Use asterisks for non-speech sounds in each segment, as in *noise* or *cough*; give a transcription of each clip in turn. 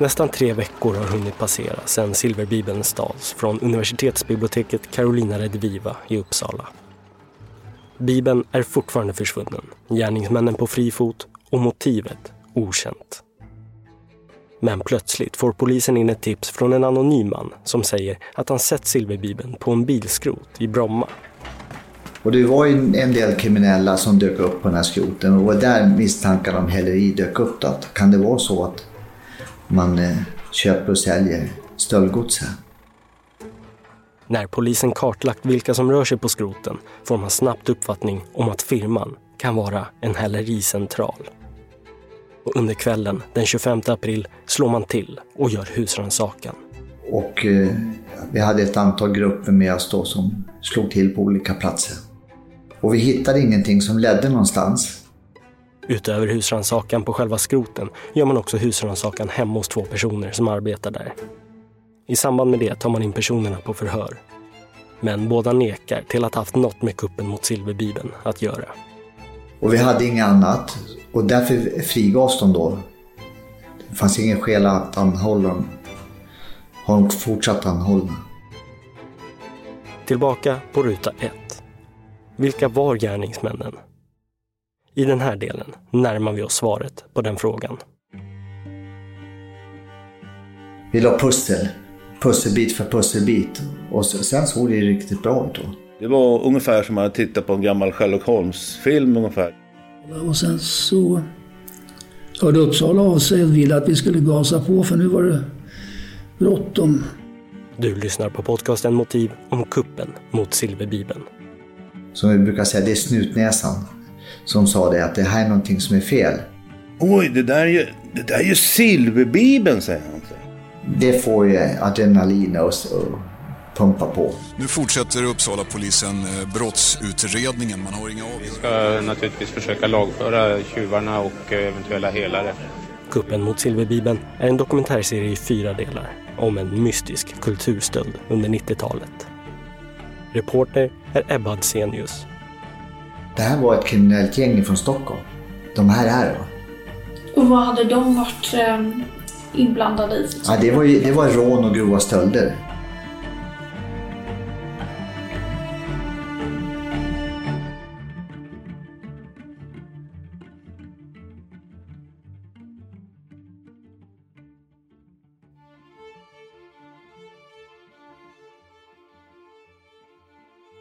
Nästan tre veckor har hunnit passera sedan Silverbibeln stals från universitetsbiblioteket Carolina Rediviva i Uppsala. Bibeln är fortfarande försvunnen, gärningsmännen på fri fot och motivet okänt. Men plötsligt får polisen in ett tips från en anonym man som säger att han sett silverbibeln på en bilskrot i Bromma. Och det var ju en del kriminella som dök upp på den här skroten och det var där misstankarna om häleri dök upp. Då. Kan det vara så att man eh, köper och säljer stöldgods här? När polisen kartlagt vilka som rör sig på skroten får man snabbt uppfattning om att firman kan vara en hälericentral. Och under kvällen den 25 april slår man till och gör husrannsakan. Och eh, vi hade ett antal grupper med oss då som slog till på olika platser. Och vi hittade ingenting som ledde någonstans. Utöver husrannsakan på själva skroten gör man också husrannsakan hemma hos två personer som arbetar där. I samband med det tar man in personerna på förhör. Men båda nekar till att ha haft något med kuppen mot Silverbibeln att göra. Och vi hade inget annat och därför frigavs de då. Det fanns ingen skäl att anhålla dem. Har de fortsatt anhållna. Tillbaka på ruta 1. Vilka var gärningsmännen? I den här delen närmar vi oss svaret på den frågan. Vi la pussel, pusselbit för pusselbit och sen såg det riktigt bra ut. Det var ungefär som att titta på en gammal Sherlock Holmes-film ungefär. Och sen så hörde Uppsala av sig och ville att vi skulle gasa på för nu var det bråttom. Du lyssnar på podcasten Motiv om kuppen mot Silverbibeln. Som vi brukar säga, det är snutnäsan som sa det att det här är någonting som är fel. Oj, det där är ju, det där är ju Silverbibeln, säger han. Det får ju adrenalin och, och pumpa på. Nu fortsätter Uppsala polisen eh, brottsutredningen. Man har inga av... Vi ska naturligtvis försöka lagföra tjuvarna och eh, eventuella helare. Kuppen mot Silverbibeln är en dokumentärserie i fyra delar om en mystisk kulturstöld under 90-talet. Reporter är Ebba Adsenius. Det här var ett kriminellt gäng från Stockholm. De här är det. Och vad hade de varit eh, inblandade i? Ja, det, var ju, det var rån och grova stölder.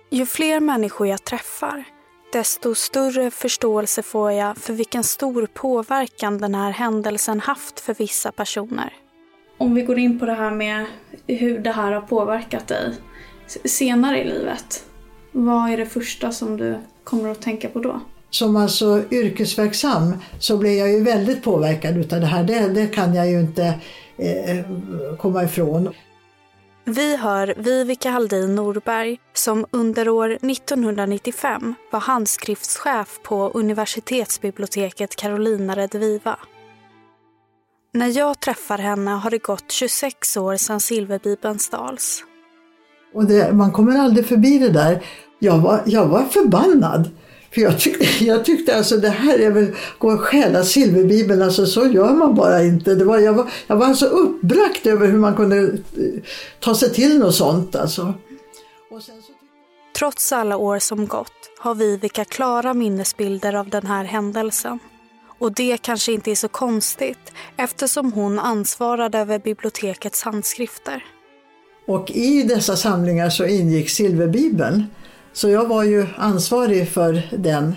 Ju fler människor jag träffar, desto större förståelse får jag för vilken stor påverkan den här händelsen haft för vissa personer. Om vi går in på det här med hur det här har påverkat dig senare i livet. Vad är det första som du kommer att tänka på då? Som alltså yrkesverksam så blev jag ju väldigt påverkad utav det här. Det, det kan jag ju inte eh, komma ifrån. Vi hör Vivica Haldin Norberg som under år 1995 var handskriftschef på universitetsbiblioteket Carolina Rediviva. När jag träffar henne har det gått 26 år sedan Silverbibeln stals. Och det, man kommer aldrig förbi det där. Jag var, jag var förbannad. För jag tyckte, *laughs* jag tyckte alltså det här är väl gå och stjäla silverbibeln, alltså så gör man bara inte. Det var, jag, var, jag var alltså uppbragt över hur man kunde eh, ta sig till något sånt alltså. Så... Trots alla år som gått har Vivica klara minnesbilder av den här händelsen. Och det kanske inte är så konstigt eftersom hon ansvarade över bibliotekets handskrifter. Och i dessa samlingar så ingick silverbibeln. Så jag var ju ansvarig för den.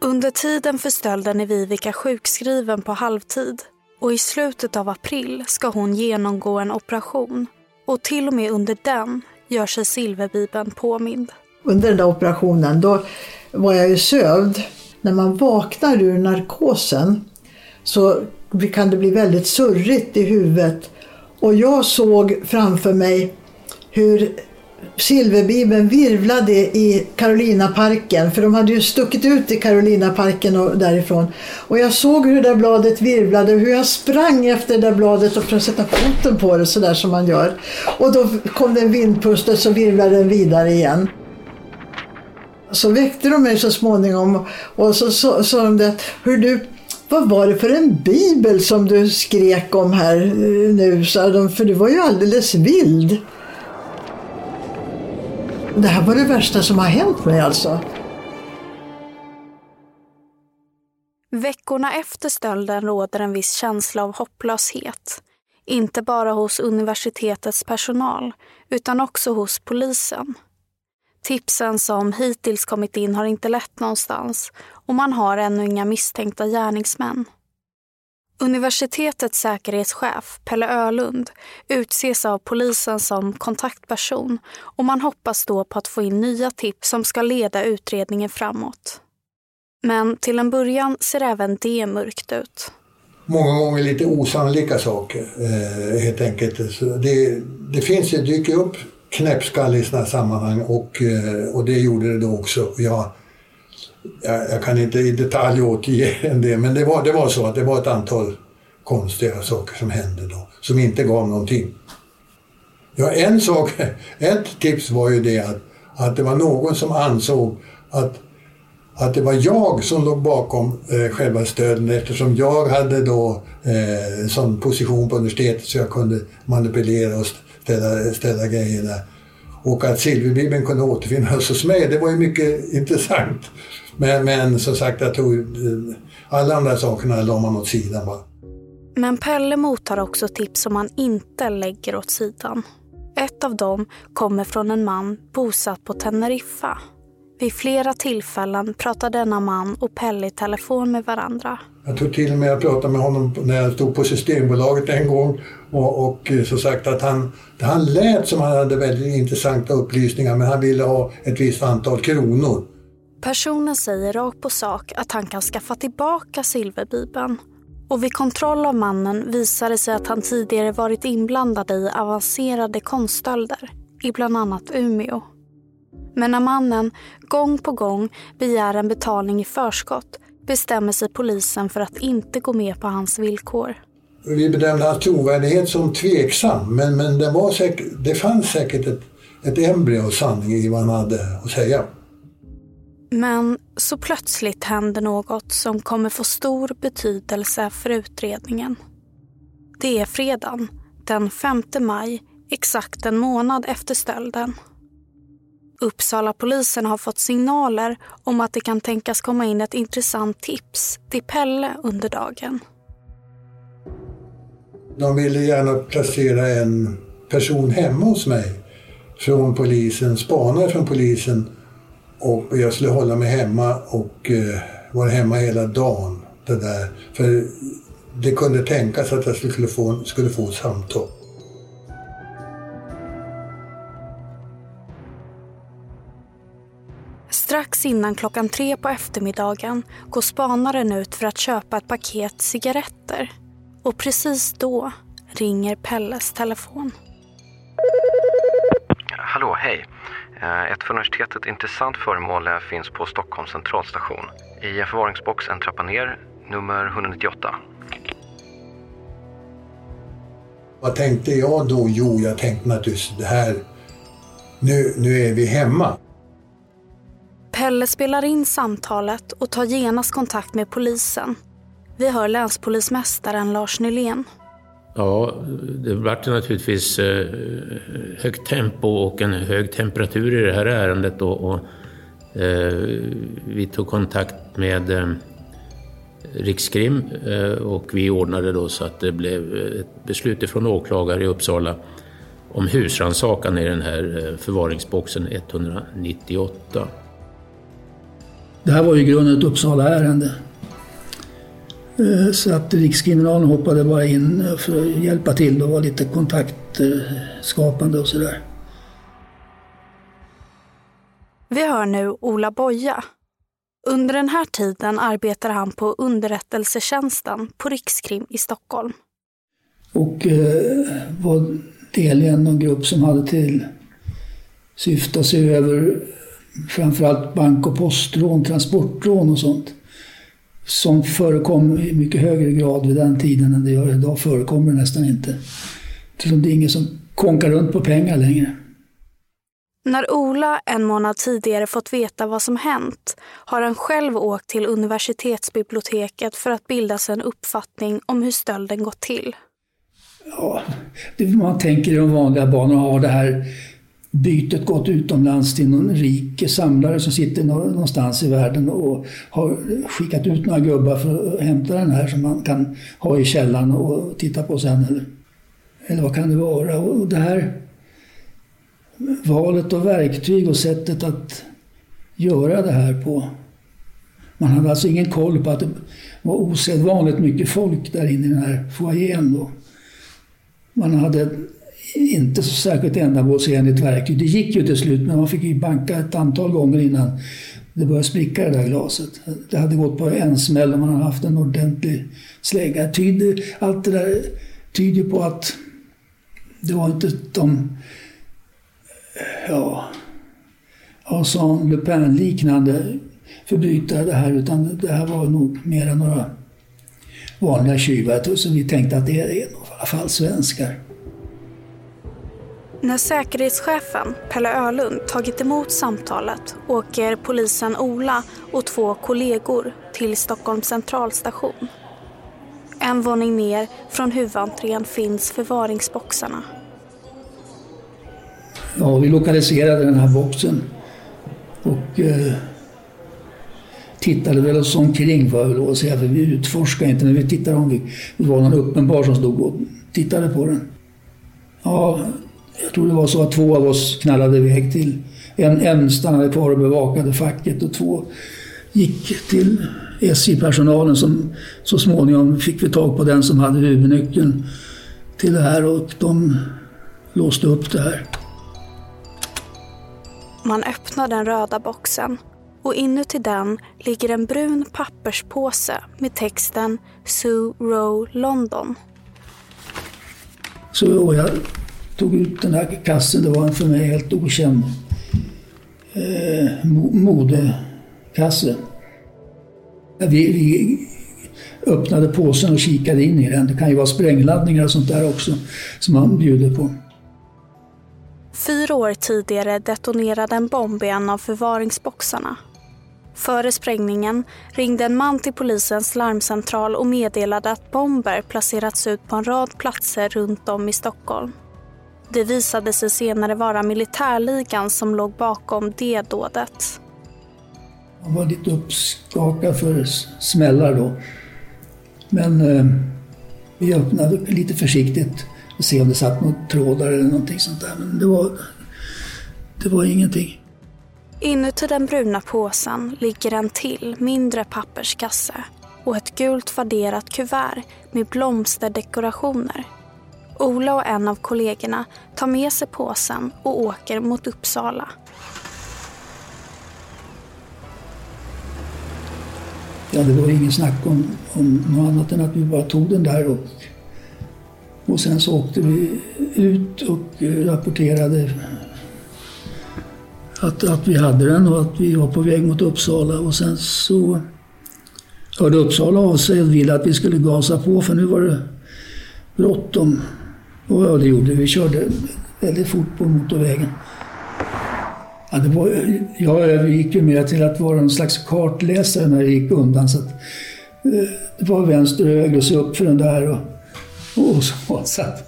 Under tiden för stölden är Vivica sjukskriven på halvtid och i slutet av april ska hon genomgå en operation. Och till och med under den gör sig silverbibeln påmind. Under den där operationen då var jag ju sövd. När man vaknar ur narkosen så kan det bli väldigt surrigt i huvudet. Och jag såg framför mig hur silverbibeln virvlade i Karolinaparken, för de hade ju stuckit ut i Karolinaparken och därifrån. Och jag såg hur det där bladet virvlade och hur jag sprang efter det där bladet och försökte sätta foten på det sådär som man gör. Och då kom det en vindpust och så virvlade den vidare igen. Så väckte de mig så småningom och så sa de det, hur du, vad var det för en bibel som du skrek om här eh, nu? sa de, för du var ju alldeles vild. Det här var det värsta som har hänt mig alltså. Veckorna efter stölden råder en viss känsla av hopplöshet. Inte bara hos universitetets personal, utan också hos polisen. Tipsen som hittills kommit in har inte lett någonstans och man har ännu inga misstänkta gärningsmän. Universitetets säkerhetschef, Pelle Ölund, utses av polisen som kontaktperson och man hoppas då på att få in nya tips som ska leda utredningen framåt. Men till en början ser även det mörkt ut. Många gånger lite osannolika saker eh, helt enkelt. Det, det finns, det dyker upp knäppskall i sådana sammanhang och, eh, och det gjorde det då också. Jag, jag, jag, kan inte i detalj återge *laughs* det men det var, det var så att det var ett antal konstiga saker som hände då som inte gav någonting. Ja, en sak, *laughs* ett tips var ju det att, att det var någon som ansåg att att det var jag som låg bakom eh, själva stöden eftersom jag hade då eh, sån position på universitetet så jag kunde manipulera och ställa, ställa grejer där. Och att silverbibeln kunde återfinnas hos mig, det var ju mycket *laughs* intressant. Men, men som sagt, jag tog, eh, alla andra sakerna la man åt sidan bara. Men Pelle mottar också tips som han inte lägger åt sidan. Ett av dem kommer från en man bosatt på Teneriffa vid flera tillfällen pratar denna man och Pelle i telefon med varandra. Jag tror till med jag pratade med honom när jag stod på Systembolaget en gång och, och så sagt att han, han lät som han hade väldigt intressanta upplysningar men han ville ha ett visst antal kronor. Personen säger rakt på sak att han kan skaffa tillbaka silverbibeln. Och vid kontroll av mannen visar det sig att han tidigare varit inblandad i avancerade konststölder i bland annat Umeå. Men när mannen gång på gång begär en betalning i förskott bestämmer sig polisen för att inte gå med på hans villkor. Vi bedömde hans trovärdighet som tveksam men, men det, var säkert, det fanns säkert ett, ett embryo av sanning i vad han hade att säga. Men så plötsligt händer något som kommer få stor betydelse för utredningen. Det är fredagen, den 5 maj, exakt en månad efter stölden. Uppsala polisen har fått signaler om att det kan tänkas komma in ett intressant tips till Pelle under dagen. De ville gärna placera en person hemma hos mig från polisen, spanare från polisen och jag skulle hålla mig hemma och eh, vara hemma hela dagen. Det där. För det kunde tänkas att jag skulle få, skulle få samtal. Strax innan klockan tre på eftermiddagen går spanaren ut för att köpa ett paket cigaretter. Och precis då ringer Pelles telefon. Hallå, hej. Eh, ett för universitetet intressant föremål finns på Stockholms centralstation. I en förvaringsbox en trappa ner, nummer 198. Vad tänkte jag då? Jo, jag tänkte naturligtvis det här, nu, nu är vi hemma. Pelle spelar in samtalet och tar genast kontakt med polisen. Vi hör länspolismästaren Lars Nylén. Ja, det vart naturligtvis eh, högt tempo och en hög temperatur i det här ärendet. Och, och eh, vi tog kontakt med eh, Rikskrim eh, och vi ordnade då så att det blev ett beslut från åklagare i Uppsala om husrannsakan i den här eh, förvaringsboxen 198. Det här var ju i grunden ett Uppsala-ärende. Eh, så att Rikskriminalen hoppade bara in för att hjälpa till och vara lite kontaktskapande och sådär. Vi hör nu Ola Boja. Under den här tiden arbetar han på underrättelsetjänsten på Rikskrim i Stockholm. Och eh, var del i en grupp som hade till syfte att se över framförallt bank och postrån, transportrån och sånt. Som förekom i mycket högre grad vid den tiden än det gör idag. Förekommer det nästan inte. Det är ingen som konkar runt på pengar längre. När Ola en månad tidigare fått veta vad som hänt har han själv åkt till universitetsbiblioteket för att bilda sig en uppfattning om hur stölden gått till. Ja, man tänker i de vanliga banorna, har det här bytet gått utomlands till någon rik samlare som sitter någonstans i världen och har skickat ut några gubbar för att hämta den här som man kan ha i källaren och titta på sen. Eller, eller vad kan det vara? Och det här valet av verktyg och sättet att göra det här på. Man hade alltså ingen koll på att det var osedvanligt mycket folk där inne i den här foajén. Man hade inte så särskilt ändamålsenligt verktyg. Det gick ju till slut, men man fick ju banka ett antal gånger innan det började spricka det där glaset. Det hade gått på en smäll om man hade haft en ordentlig slägga. Tyder, allt det där tyder på att det var inte de ja, Arsène Lupin-liknande förbrytare det här, utan det här var nog mer några vanliga tjuvar. Så vi tänkte att det är i alla fall svenskar. När säkerhetschefen Pelle Ölund tagit emot samtalet åker polisen Ola och två kollegor till Stockholms centralstation. En våning ner från huvudentrén finns förvaringsboxarna. Ja, vi lokaliserade den här boxen och eh, tittade väl oss omkring får jag lov att säga. För vi utforskade inte, men vi tittade om vi, det var någon uppenbar som stod och tittade på den. Ja, jag tror det var så att två av oss knallade iväg till... En, en stannade kvar och bevakade facket och två gick till SJ-personalen som så småningom fick vi tag på den som hade huvudnyckeln till det här och de låste upp det här. Man öppnar den röda boxen och inuti den ligger en brun papperspåse med texten Sue Row London. Så jag tog ut den här kassen. Det var en för mig helt okänd eh, modekasse. Vi, vi öppnade påsen och kikade in i den. Det kan ju vara sprängladdningar och sånt där också som man bjuder på. Fyra år tidigare detonerade en bomb i en av förvaringsboxarna. Före sprängningen ringde en man till polisens larmcentral och meddelade att bomber placerats ut på en rad platser runt om i Stockholm. Det visade sig senare vara militärligan som låg bakom det dådet. Man var lite uppskakad för smällar då. Men eh, vi öppnade lite försiktigt och se om det satt några trådar eller någonting sånt där. Men det var, det var ingenting. Inuti den bruna påsen ligger en till mindre papperskasse och ett gult vadderat kuvert med blomsterdekorationer Ola och en av kollegorna tar med sig påsen och åker mot Uppsala. Ja, det var ingen snack om, om något annat än att vi bara tog den där och, och sen så åkte vi ut och eh, rapporterade att, att vi hade den och att vi var på väg mot Uppsala och sen så hörde Uppsala av sig och ville att vi skulle gasa på för nu var det bråttom. Och ja, det gjorde vi. Vi körde väldigt fort på motorvägen. Ja, det var, jag övergick ju mer till att vara en slags kartläsare när det gick undan. Så att, eh, det var vänster och höger och se upp för den där och, och så. *laughs* så att,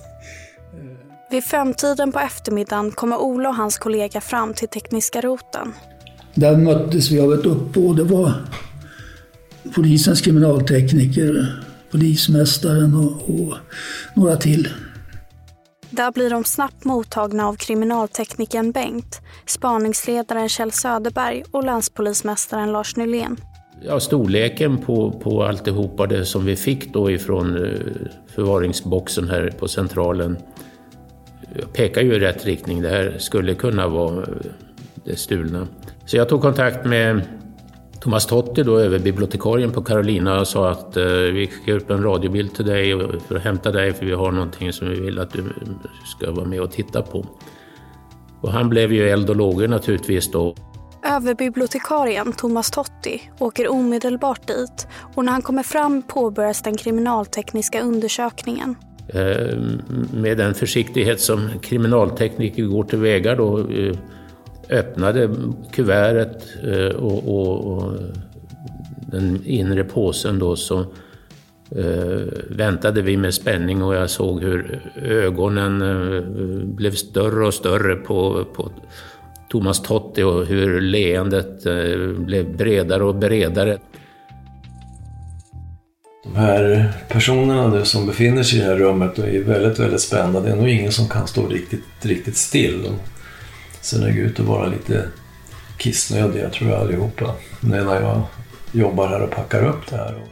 vid femtiden på eftermiddagen kommer Ola och hans kollega fram till tekniska roten. Där möttes vi av ett uppbåd. Det var polisens kriminaltekniker, polismästaren och, och några till. Där blir de snabbt mottagna av kriminalteknikern Bengt, spaningsledaren Kjell Söderberg och länspolismästaren Lars Nylén. Ja, storleken på, på alltihopa det som vi fick då ifrån eh, förvaringsboxen här på Centralen eh, pekar ju i rätt riktning. Det här skulle kunna vara eh, det stulna. Så jag tog kontakt med Thomas Totti, då, överbibliotekarien på Carolina, sa att eh, vi skickar upp en radiobild till dig för att hämta dig, för vi har någonting som vi vill att du ska vara med och titta på. Och han blev ju eld och lågor naturligtvis då. Överbibliotekarien Thomas Totti åker omedelbart dit och när han kommer fram påbörjas den kriminaltekniska undersökningen. Eh, med den försiktighet som kriminaltekniker går till vägar då, eh, öppnade kuvertet eh, och, och, och den inre påsen då så eh, väntade vi med spänning och jag såg hur ögonen eh, blev större och större på, på Thomas Totti och hur leendet eh, blev bredare och bredare. De här personerna nu som befinner sig i det här rummet är väldigt, väldigt spända. Det är nog ingen som kan stå riktigt, riktigt still. De ser nog ut att vara lite kissnödiga tror jag allihopa. Är när jag jobbar här och packar upp det här.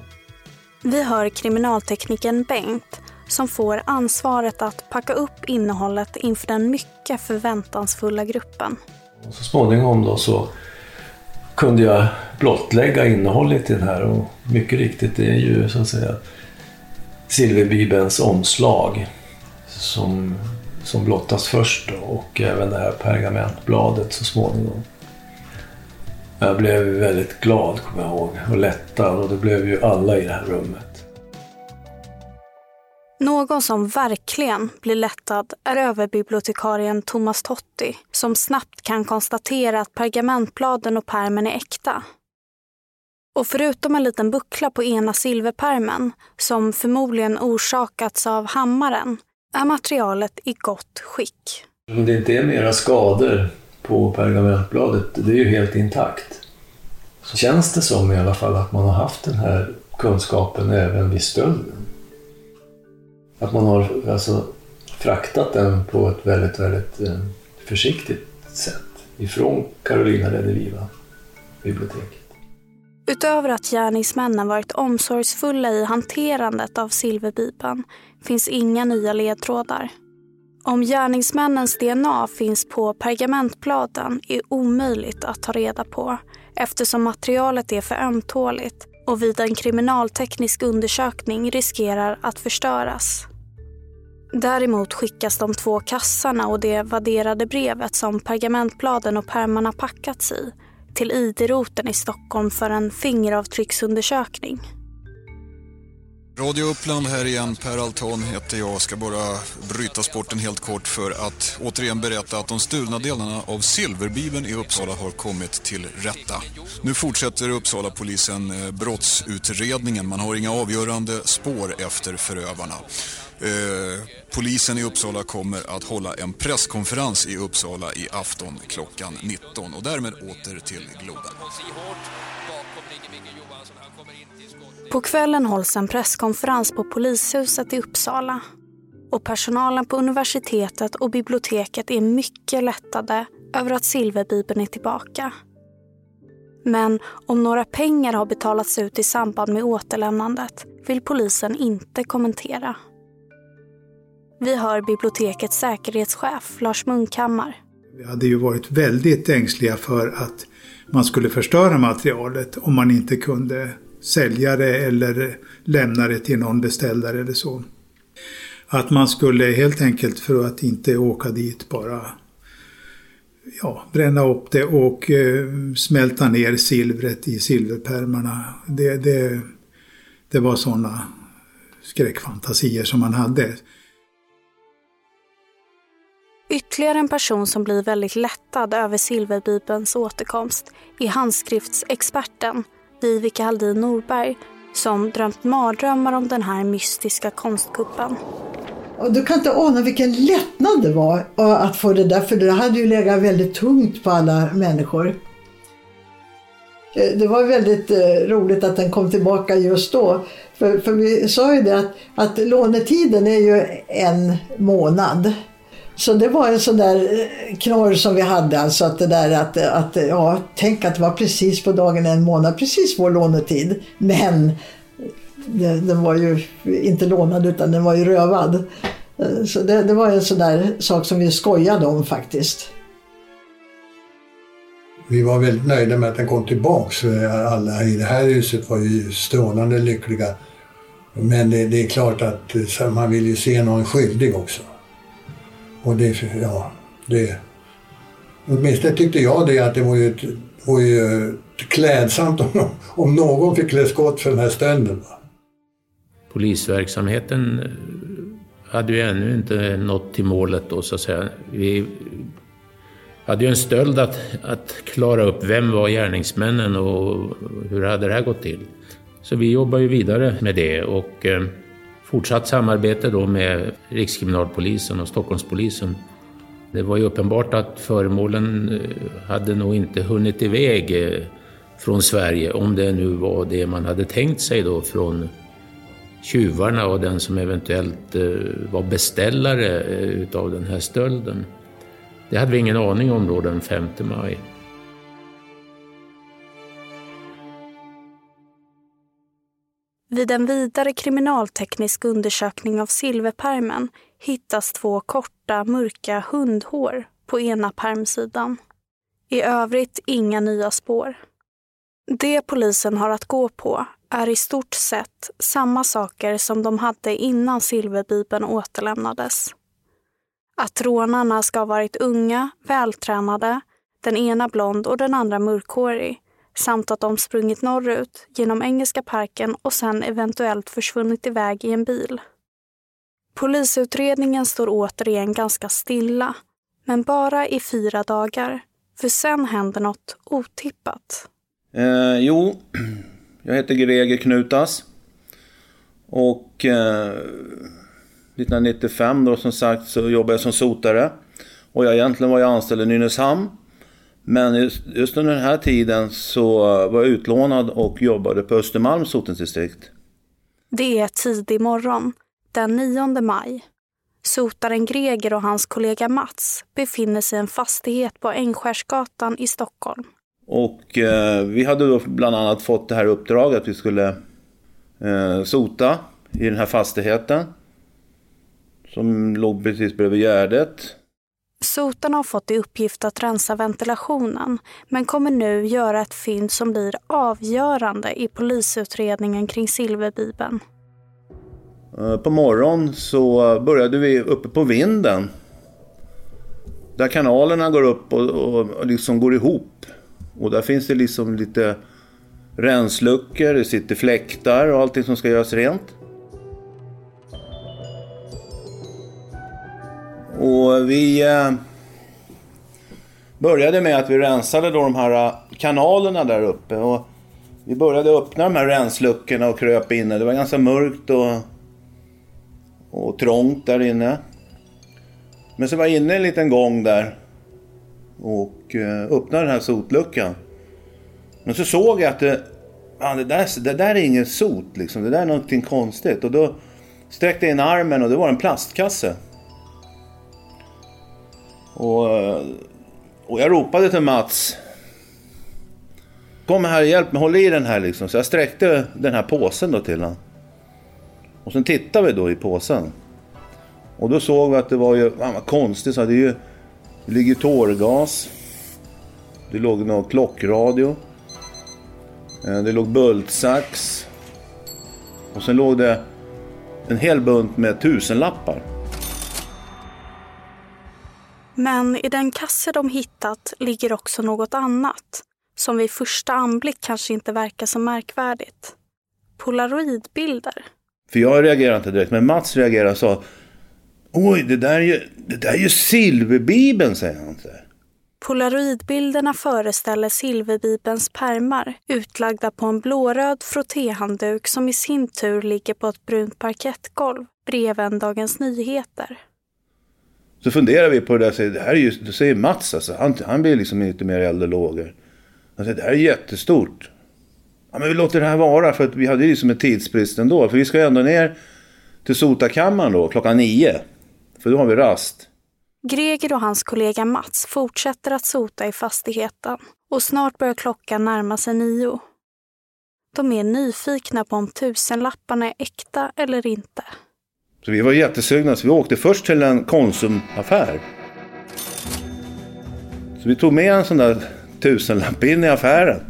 Vi hör kriminalteknikern Bengt som får ansvaret att packa upp innehållet inför den mycket förväntansfulla gruppen. Och så småningom då så kunde jag blottlägga innehållet i den här och mycket riktigt det är ju så att säga Silverbibelns omslag som, som blottas först då, och även det här pergamentbladet så småningom. Jag blev väldigt glad kommer jag ihåg och lättad och det blev ju alla i det här rummet. Någon som verkligen blir lättad är överbibliotekarien Thomas Totti som snabbt kan konstatera att pergamentbladen och pärmen är äkta. Och förutom en liten buckla på ena silverpärmen som förmodligen orsakats av hammaren är materialet i gott skick. Om det inte är mera skador på pergamentbladet, det är ju helt intakt. Så känns det som i alla fall att man har haft den här kunskapen även vid stölden. Att man har alltså fraktat den på ett väldigt, väldigt eh, försiktigt sätt ifrån Carolina Rediviva biblioteket. Utöver att gärningsmännen varit omsorgsfulla i hanterandet av silverbibeln finns inga nya ledtrådar. Om gärningsmännens DNA finns på pergamentbladen är omöjligt att ta reda på eftersom materialet är för ömtåligt och vid en kriminalteknisk undersökning riskerar att förstöras. Däremot skickas de två kassarna och det vadderade brevet som pergamentbladen och pärmarna packats i till ID-roten i Stockholm för en fingeravtrycksundersökning. Radio Uppland här igen, Per Alton heter jag. Ska bara bryta sporten helt kort för att återigen berätta att de stulna delarna av Silverbibeln i Uppsala har kommit till rätta. Nu fortsätter Uppsala polisen eh, brottsutredningen. Man har inga avgörande spår efter förövarna. Eh, polisen i Uppsala kommer att hålla en presskonferens i Uppsala i afton klockan 19 och därmed åter till Globen. På kvällen hålls en presskonferens på polishuset i Uppsala. Och personalen på universitetet och biblioteket är mycket lättade över att silverbibeln är tillbaka. Men om några pengar har betalats ut i samband med återlämnandet vill polisen inte kommentera. Vi hör bibliotekets säkerhetschef Lars Munkhammar. Vi hade ju varit väldigt ängsliga för att man skulle förstöra materialet om man inte kunde säljare eller lämna det till någon beställare eller så. Att man skulle helt enkelt för att inte åka dit bara ja, bränna upp det och eh, smälta ner silvret i silverpärmarna. Det, det, det var sådana skräckfantasier som man hade. Ytterligare en person som blir väldigt lättad över silverbibelns återkomst är handskriftsexperten Vivica Aldin Norberg som drömt mardrömmar om den här mystiska konstkuppen. Och du kan inte ana vilken lättnad det var eh, att få det där, för det hade ju legat väldigt tungt på alla människor. Eh, det var väldigt eh, roligt att den kom tillbaka just då. För, för vi sa ju det att, att lånetiden är ju en månad. Så det var en sån där eh, knorr som vi hade, alltså att det där att, att eh, ja, tänk att det var precis på dagen en månad, precis vår lånetid. Men eh, den var ju inte lånad utan den var ju rövad. Så det, det var en sån där sak som vi skojade om faktiskt. Vi var väldigt nöjda med att den kom tillbaks. Alla i det här huset var ju strålande lyckliga. Men det, det är klart att man vill ju se någon skyldig också. Och det, ja, det... Åtminstone tyckte jag det att det var ju, var ju klädsamt om, om någon fick klä skott för den här stölden. Polisverksamheten eh, hade ju ännu inte nått till målet då så att säga. Vi hade ju en stöld att, att klara upp. Vem var gärningsmännen och hur hade det här gått till? Så vi jobbar ju vidare med det och eh, fortsatt samarbete då med Rikskriminalpolisen och Stockholmspolisen. Det var ju uppenbart att föremålen eh, hade nog inte hunnit iväg eh, från Sverige, om det nu var det man hade tänkt sig då från tjuvarna och den som eventuellt eh, var beställare utav den här stölden. Det hade vi ingen aning om då den 5 maj. Vid en vidare kriminalteknisk undersökning av silverpermen hittas två korta, mörka hundhår på ena permsidan. I övrigt inga nya spår. Det polisen har att gå på är i stort sett samma saker som de hade innan silverbibeln återlämnades. Att rånarna ska ha varit unga, vältränade, den ena blond och den andra mörkhårig samt att de sprungit norrut genom Engelska parken och sen eventuellt försvunnit iväg i en bil. Polisutredningen står återigen ganska stilla, men bara i fyra dagar, för sen händer något otippat. Eh, jo, *clears throat* jag heter Greger Knutas. Och eh, 1995 då som sagt så jobbade jag som sotare. Och jag egentligen var jag anställd i Nynäshamn. Men just, just under den här tiden så var jag utlånad och jobbade på Östermalms sotningsdistrikt. Det är tidig morgon, den 9 maj. Sotaren Greger och hans kollega Mats befinner sig i en fastighet på Ängskärsgatan i Stockholm. Och eh, vi hade då bland annat fått det här uppdraget att vi skulle eh, sota i den här fastigheten. Som låg precis bredvid Gärdet. Sotarna har fått i uppgift att rensa ventilationen men kommer nu göra ett fynd som blir avgörande i polisutredningen kring silverbibeln. Eh, på morgonen så började vi uppe på vinden. Där kanalerna går upp och, och liksom går ihop. Och där finns det liksom lite rensluckor, det sitter fläktar och allting som ska göras rent. Och vi eh, började med att vi rensade då de här eh, kanalerna där uppe. Och vi började öppna de här rensluckorna och kröp inne. Det var ganska mörkt och, och trångt där inne. Men så var jag inne en liten gång där och eh, öppnade den här sotluckan. Men så såg jag att eh, det, man, det, där, det där är ingen sot liksom. Det där är någonting konstigt. Och då sträckte jag in armen och det var en plastkasse. Och, och jag ropade till Mats. Kom här, hjälp mig, håll i den här liksom. Så jag sträckte den här påsen då till honom. Och sen tittade vi då i påsen. Och då såg vi att det var ju, fan vad konstigt, så det är ju, det ligger tårgas. Det låg någon klockradio. Eh, det låg bultsax. Och sen låg det en hel bunt med tusenlappar. Men i den kasse de hittat ligger också något annat som vid första anblick kanske inte verkar så märkvärdigt. Polaroidbilder. För jag reagerade inte direkt, men Mats reagerade och sa Oj, det där är ju, det där är ju silverbibeln, säger han. Polaroidbilderna föreställer silverbibelns pärmar utlagda på en blåröd frottéhandduk som i sin tur ligger på ett brunt parkettgolv bredvid Dagens Nyheter. Så funderar vi på det där, Säger, det här är ju, då säger Mats alltså, han, han blir liksom lite mer eld och lågor. Han säger, det här är jättestort. Ja men vi låter det här vara för att vi hade ju liksom en tidsbrist ändå. För vi ska ju ändå ner till sotakammaren då klockan nio. För då har vi rast. Greger och hans kollega Mats fortsätter att sota i fastigheten och snart börjar klockan närma sig nio. De är nyfikna på om tusenlapparna är äkta eller inte. Så vi var jättesugna så vi åkte först till en Konsumaffär. Så vi tog med en sån där tusenlapp in i affären.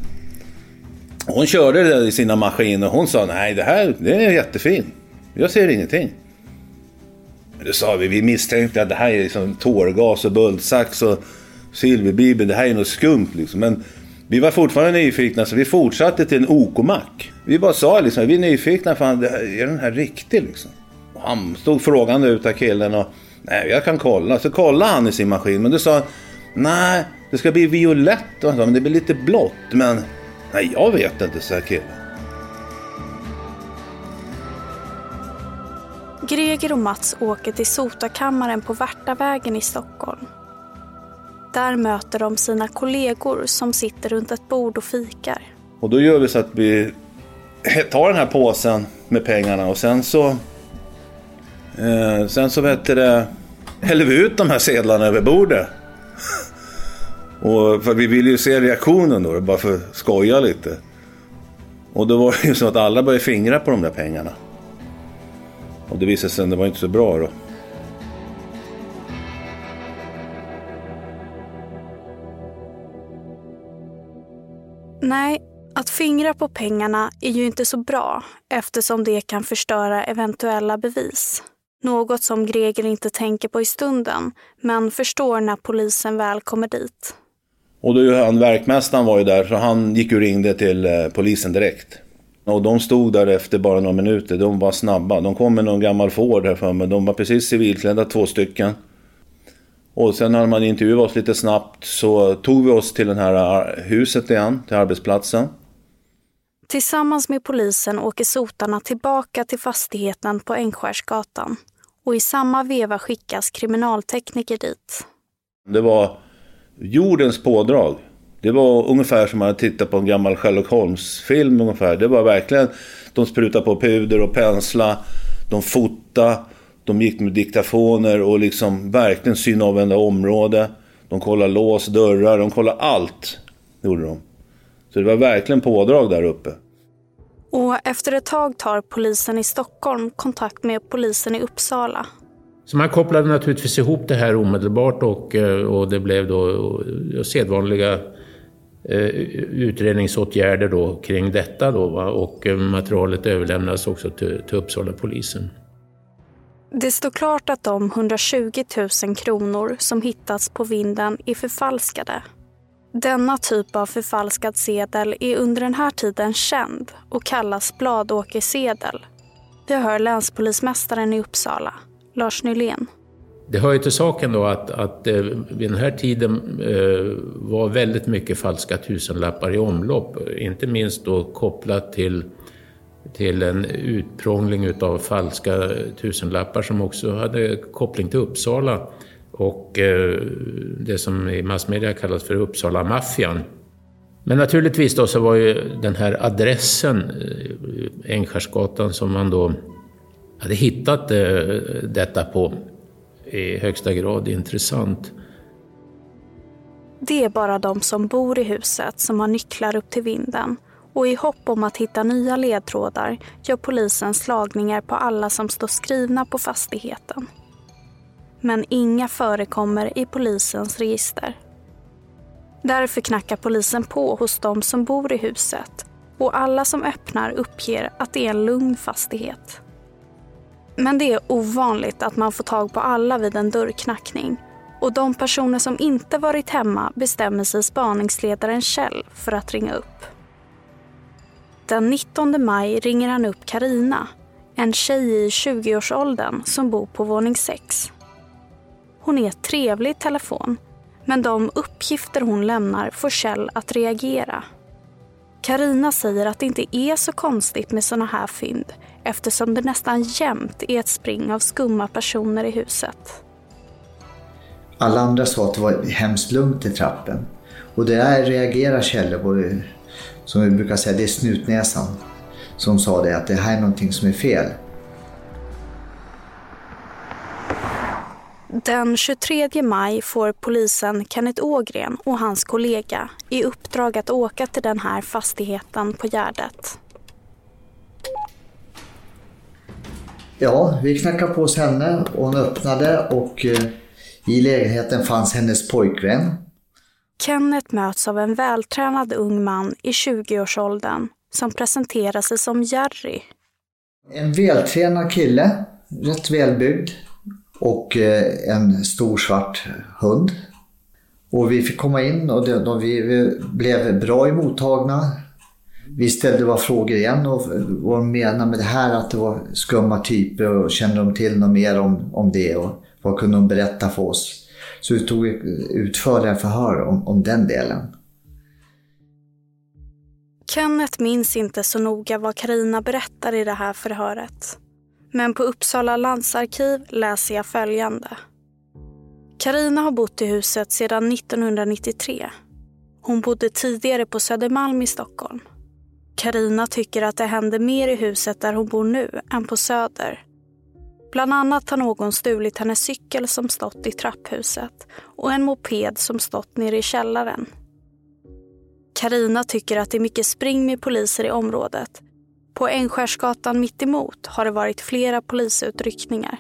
Hon körde det i sina maskiner och hon sa nej det här det är jättefin. Jag ser ingenting. Men då sa vi, vi misstänkte att det här är liksom tårgas och bultsax och silverbibel, Det här är något skumt liksom. Men vi var fortfarande nyfikna så vi fortsatte till en OK-mack. Vi bara sa liksom, vi är nyfikna, fan, är den här riktig liksom? Han stod frågande ut av killen och nej, jag kan kolla. Så kollade han i sin maskin, men då sa Nej, det ska bli violett och så, men det blir lite blått. Men nej, jag vet inte, sa killen. Greger och Mats åker till Sotakammaren på Värtavägen i Stockholm. Där möter de sina kollegor som sitter runt ett bord och fikar. Och då gör vi så att vi tar den här påsen med pengarna och sen så... Eh, sen så vet det, häller vi ut de här sedlarna över bordet. och för vi ville ju se reaktionen då, bara för att skoja lite. Och då var det ju så att alla började fingra på de där pengarna. Och det visade sig att det var inte så bra då. Nej, att fingra på pengarna är ju inte så bra eftersom det kan förstöra eventuella bevis. Något som Greger inte tänker på i stunden, men förstår när polisen väl kommer dit. Och då han, verkmästaren var ju där, så han gick och ringde till eh, polisen direkt. Och de stod där efter bara några minuter, de var snabba. De kom med någon gammal Ford här för mig, de var precis civilklädda, två stycken. Och sen när man intervjuade oss lite snabbt så tog vi oss till det här huset igen, till arbetsplatsen. Tillsammans med polisen åker sotarna tillbaka till fastigheten på Ängskärsgatan och i samma veva skickas kriminaltekniker dit. Det var jordens pådrag. Det var ungefär som att titta på en gammal Sherlock Holmes-film ungefär. Det var verkligen, de sprutade på puder och pensla, de fotade, de gick med diktafoner och liksom verkligen synavvända område. De kollade lås, dörrar, de kollade allt. Det gjorde de. Så det var verkligen pådrag där uppe. Och efter ett tag tar polisen i Stockholm kontakt med polisen i Uppsala. Så man kopplade naturligtvis ihop det här omedelbart och, eh, och det blev då sedvanliga eh, utredningsåtgärder då kring detta då, va? och eh, materialet överlämnades också till, till Uppsala polisen. Det står klart att de 120 000 kronor som hittats på vinden är förfalskade denna typ av förfalskad sedel är under den här tiden känd och kallas bladåkersedel. Vi hör länspolismästaren i Uppsala, Lars Nylén. Det hör ju till saken då att, att eh, vid den här tiden eh, var väldigt mycket falska tusenlappar i omlopp. Inte minst då kopplat till, till en utprångling av falska tusenlappar som också hade koppling till Uppsala och eh, det som i massmedia kallas för Uppsala-maffian. Men naturligtvis då så var ju den här adressen, eh, Ängskärsgatan, som man då hade hittat eh, detta på i högsta grad intressant. Det är bara de som bor i huset som har nycklar upp till vinden och i hopp om att hitta nya ledtrådar gör polisen slagningar på alla som står skrivna på fastigheten men inga förekommer i polisens register. Därför knackar polisen på hos de som bor i huset och alla som öppnar uppger att det är en lugn fastighet. Men det är ovanligt att man får tag på alla vid en dörrknackning och de personer som inte varit hemma bestämmer sig spaningsledaren Kjell för att ringa upp. Den 19 maj ringer han upp Karina, en tjej i 20-årsåldern som bor på våning 6. Hon är trevlig i telefon, men de uppgifter hon lämnar får Kjell att reagera. Karina säger att det inte är så konstigt med såna här fynd eftersom det nästan jämt är ett spring av skumma personer i huset. Alla andra sa att det var hemskt lugnt i trappen. Och det där reagerar Kjell på, som vi brukar säga, det är snutnäsan som sa det att det här är någonting som är fel. Den 23 maj får polisen Kenneth Ågren och hans kollega i uppdrag att åka till den här fastigheten på Gärdet. Ja, vi knackade på hos henne och hon öppnade och eh, i lägenheten fanns hennes pojkvän. Kenneth möts av en vältränad ung man i 20-årsåldern som presenterar sig som Jerry. En vältränad kille, rätt välbyggd, och eh, en stor svart hund. Och vi fick komma in och de, de, vi blev bra emottagna. Vi ställde bara frågor igen och vad de menade med det här att det var skumma typer och kände de till något mer om, om det och vad kunde de berätta för oss? Så vi tog utförliga förhör om, om den delen. Kenneth minns inte så noga vad Karina berättar i det här förhöret. Men på Uppsala landsarkiv läser jag följande. Karina har bott i huset sedan 1993. Hon bodde tidigare på Södermalm i Stockholm. Karina tycker att det händer mer i huset där hon bor nu än på Söder. Bland annat har någon stulit hennes cykel som stått i trapphuset och en moped som stått nere i källaren. Karina tycker att det är mycket spring med poliser i området. På Ängskärsgatan mittemot har det varit flera polisutryckningar.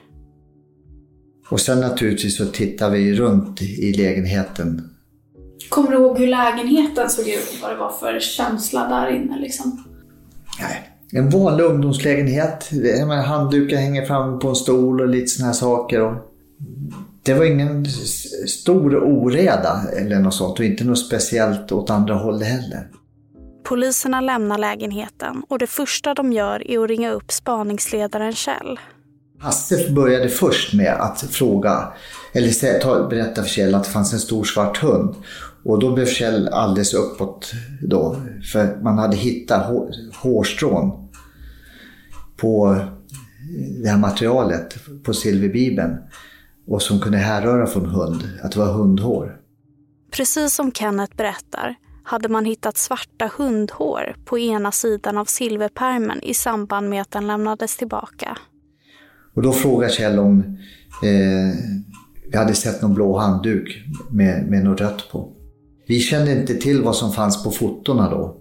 Och sen naturligtvis så tittar vi runt i lägenheten. Kommer du ihåg hur lägenheten såg ut? Vad det var för känsla där inne liksom? Nej, en vanlig ungdomslägenhet. Handdukar hänger fram på en stol och lite såna här saker. Det var ingen stor oreda eller något sånt och inte något speciellt åt andra hållet heller. Poliserna lämnar lägenheten och det första de gör är att ringa upp spaningsledaren Kjell. Hasse började först med att fråga, eller berätta för Kjell att det fanns en stor svart hund. Och då blev Kjell alldeles uppåt då, för man hade hittat hårstrån på det här materialet på silverbibeln och som kunde härröra från hund, att det var hundhår. Precis som Kenneth berättar hade man hittat svarta hundhår på ena sidan av silverpermen i samband med att den lämnades tillbaka. Och då frågar Kjell om eh, vi hade sett någon blå handduk med, med något rött på. Vi kände inte till vad som fanns på fotona då.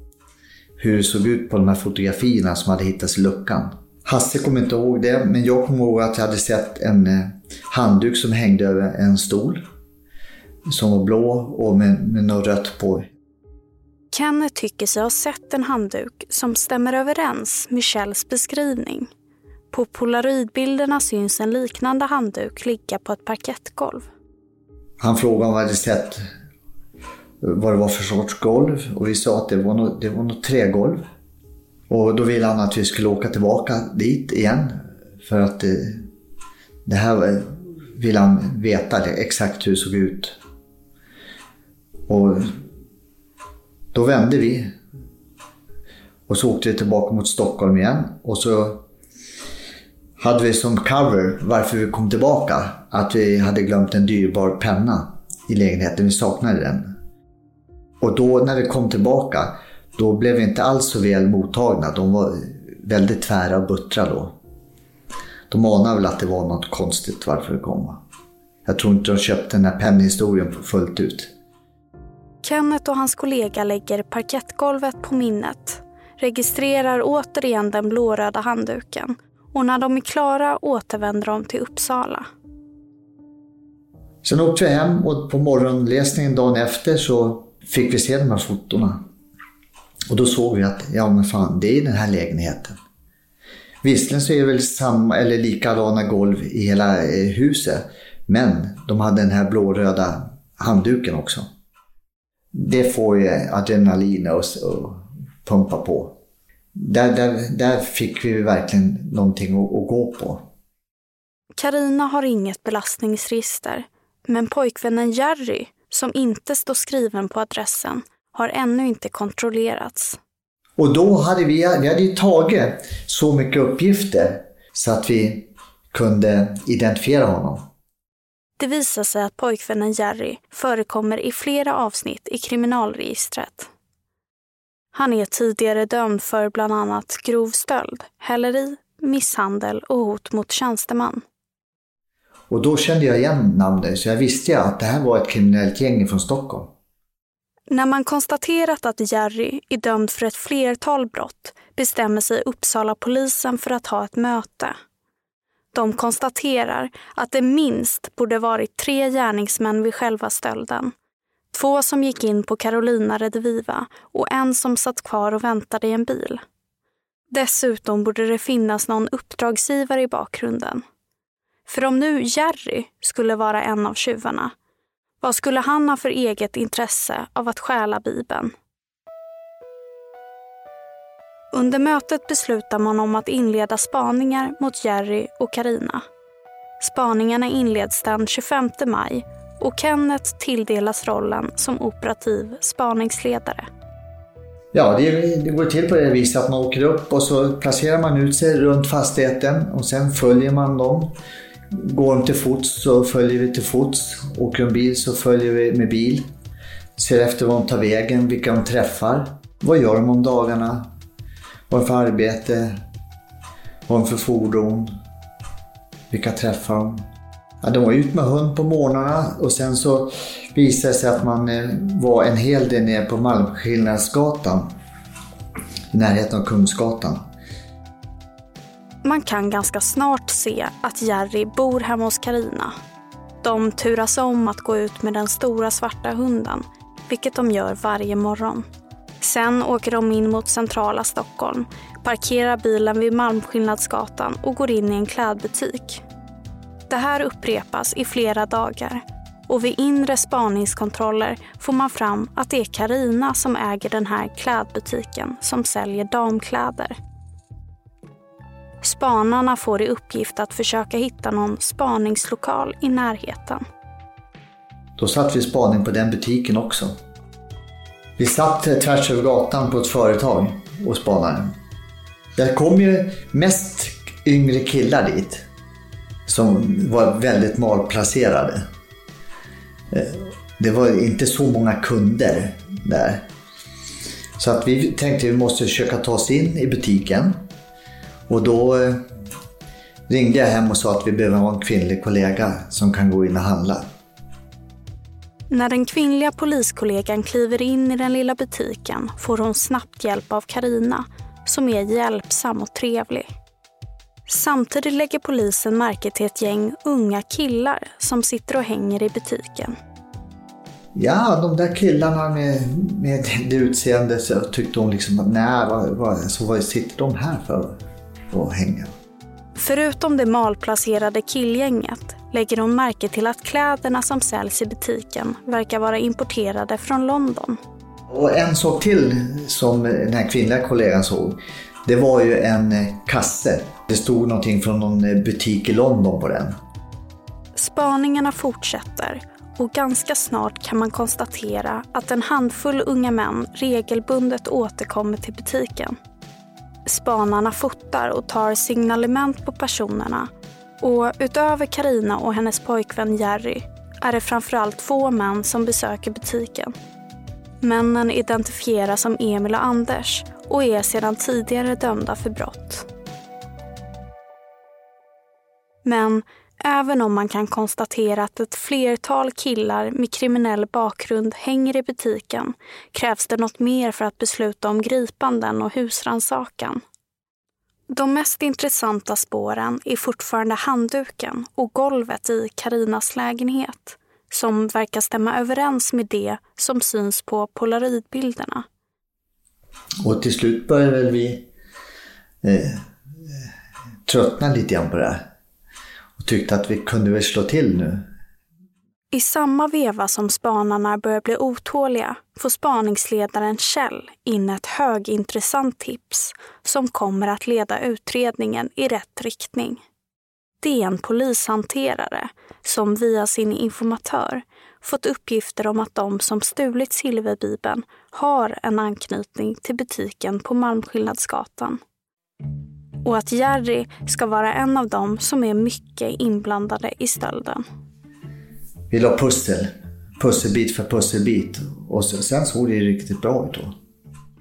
Hur det såg ut på de här fotografierna som hade hittats i luckan. Hasse kommer inte ihåg det, men jag kommer ihåg att jag hade sett en eh, handduk som hängde över en stol. Som var blå och med, med något rött på. Kenneth tycker sig ha sett en handduk som stämmer överens med Kjells beskrivning. På polaroidbilderna syns en liknande handduk ligga på ett parkettgolv. Han frågade om vi hade sett vad det var för sorts golv och vi sa att det var något, det var något trägolv. Och då ville han att vi skulle åka tillbaka dit igen. För att det, det här ville han veta exakt hur det såg ut. Och då vände vi. Och så åkte vi tillbaka mot Stockholm igen. Och så hade vi som cover varför vi kom tillbaka att vi hade glömt en dyrbar penna i lägenheten. Vi saknade den. Och då när vi kom tillbaka då blev vi inte alls så väl mottagna. De var väldigt tvära och buttra då. De anade väl att det var något konstigt varför vi kom. Jag tror inte de köpte den här pennhistorien fullt ut. Kenneth och hans kollega lägger parkettgolvet på minnet, registrerar återigen den blåröda handduken och när de är klara återvänder de till Uppsala. Sen åkte vi hem och på morgonläsningen dagen efter så fick vi se de här fotona. Och då såg vi att, ja men fan, det är den här lägenheten. Visserligen så är det väl samma eller likadana golv i hela eh, huset. Men de hade den här blåröda handduken också. Det får ju adrenalin att pumpa på. Där, där, där fick vi verkligen någonting att, att gå på. Karina har inget belastningsregister. Men pojkvännen Jerry, som inte står skriven på adressen, har ännu inte kontrollerats. Och då hade vi, vi hade ju tagit så mycket uppgifter så att vi kunde identifiera honom. Det visar sig att pojkvännen Jerry förekommer i flera avsnitt i kriminalregistret. Han är tidigare dömd för bland annat grov stöld, häleri, misshandel och hot mot tjänsteman. Och då kände jag igen namnet så jag visste att det här var ett kriminellt gäng från Stockholm. När man konstaterat att Jerry är dömd för ett flertal brott bestämmer sig Uppsala polisen för att ha ett möte. De konstaterar att det minst borde varit tre gärningsmän vid själva stölden. Två som gick in på Carolina Rediviva och en som satt kvar och väntade i en bil. Dessutom borde det finnas någon uppdragsgivare i bakgrunden. För om nu Jerry skulle vara en av tjuvarna vad skulle han ha för eget intresse av att stjäla Bibeln? Under mötet beslutar man om att inleda spaningar mot Jerry och Karina. Spaningarna inleds den 25 maj och Kenneth tilldelas rollen som operativ spaningsledare. Ja, det, det går till på det viset att man åker upp och så placerar man ut sig runt fastigheten och sen följer man dem. Går de till fots så följer vi till fots. Åker de bil så följer vi med bil. Ser efter var de tar vägen, vilka de träffar. Vad gör de om dagarna? Vad har de för arbete? Vad har de för fordon? Vilka träffar de? Ja, de var ut med hund på morgnarna och sen så visade det sig att man eh, var en hel del nere på Malmskillnadsgatan. I närheten av Kungsgatan. Man kan ganska snart se att Jerry bor hemma hos Karina. De turas om att gå ut med den stora svarta hunden, vilket de gör varje morgon. Sen åker de in mot centrala Stockholm, parkerar bilen vid Malmskillnadsgatan och går in i en klädbutik. Det här upprepas i flera dagar och vid inre spaningskontroller får man fram att det är Karina som äger den här klädbutiken som säljer damkläder. Spanarna får i uppgift att försöka hitta någon spaningslokal i närheten. Då satt vi spaning på den butiken också. Vi satt tvärs över gatan på ett företag och spanade. Det kom ju mest yngre killar dit som var väldigt malplacerade. Eh, det var inte så många kunder där. Så att vi tänkte att vi måste försöka ta oss in i butiken. Och då eh, ringde jag hem och sa att vi behöver ha en kvinnlig kollega som kan gå in och handla. När den kvinnliga poliskollegan kliver in i den lilla butiken får hon snabbt hjälp av Karina som är hjälpsam och trevlig. Samtidigt lägger polisen märke till ett gäng unga killar som sitter och hänger i butiken. Ja, de där killarna med, med det utseendet så tyckte hon liksom att nej, vad, vad, så vad sitter de här för och hänger? Förutom det malplacerade killgänget lägger hon märke till att kläderna som säljs i butiken verkar vara importerade från London. Och en sak till som den här kvinnliga kollegan såg, det var ju en kasse. Det stod någonting från någon butik i London på den. Spaningarna fortsätter och ganska snart kan man konstatera att en handfull unga män regelbundet återkommer till butiken. Spanarna fotar och tar signalement på personerna och utöver Karina och hennes pojkvän Jerry är det framförallt två män som besöker butiken. Männen identifieras som Emil och Anders och är sedan tidigare dömda för brott. Men även om man kan konstatera att ett flertal killar med kriminell bakgrund hänger i butiken krävs det något mer för att besluta om gripanden och husransakan. De mest intressanta spåren är fortfarande handduken och golvet i Karinas lägenhet som verkar stämma överens med det som syns på polaroidbilderna. Och till slut började väl vi eh, eh, tröttna lite grann på det här. Och tyckte att vi kunde väl slå till nu. I samma veva som spanarna börjar bli otåliga får spaningsledaren Kjell in ett högintressant tips som kommer att leda utredningen i rätt riktning. Det är en polishanterare som via sin informatör fått uppgifter om att de som stulit silverbibeln har en anknytning till butiken på Malmskillnadsgatan. Och att Jerry ska vara en av dem som är mycket inblandade i stölden. Vi la pussel, pusselbit för pusselbit och sen såg det riktigt bra ut då.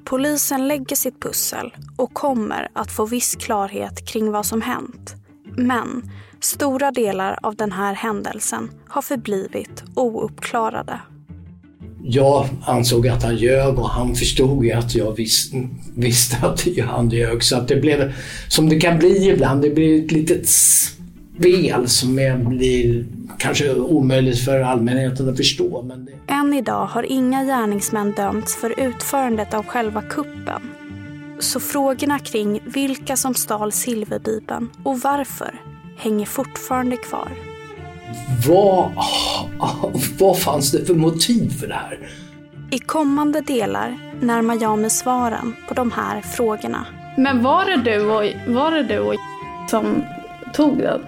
Polisen lägger sitt pussel och kommer att få viss klarhet kring vad som hänt. Men stora delar av den här händelsen har förblivit ouppklarade. Jag ansåg att han ljög och han förstod ju att jag vis, visste att han ljög. Så att det blev som det kan bli ibland. Det blir ett litet spel som blir kanske omöjligt för allmänheten att förstå. Men det... Än idag har inga gärningsmän dömts för utförandet av själva kuppen. Så frågorna kring vilka som stal silverbibeln och varför hänger fortfarande kvar. Vad, *laughs* vad fanns det för motiv för det här? I kommande delar närmar jag mig svaren på de här frågorna. Men var det du och, var det du och som tog den?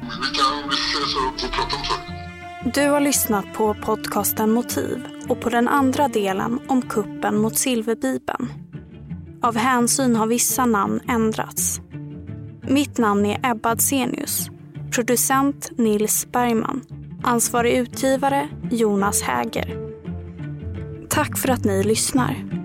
Vi kan vi ses upp och prata om saken. Du har lyssnat på podcasten Motiv och på den andra delen om kuppen mot silverbibeln. Av hänsyn har vissa namn ändrats. Mitt namn är Ebba Adsenius. Producent Nils Bergman. Ansvarig utgivare Jonas Häger. Tack för att ni lyssnar.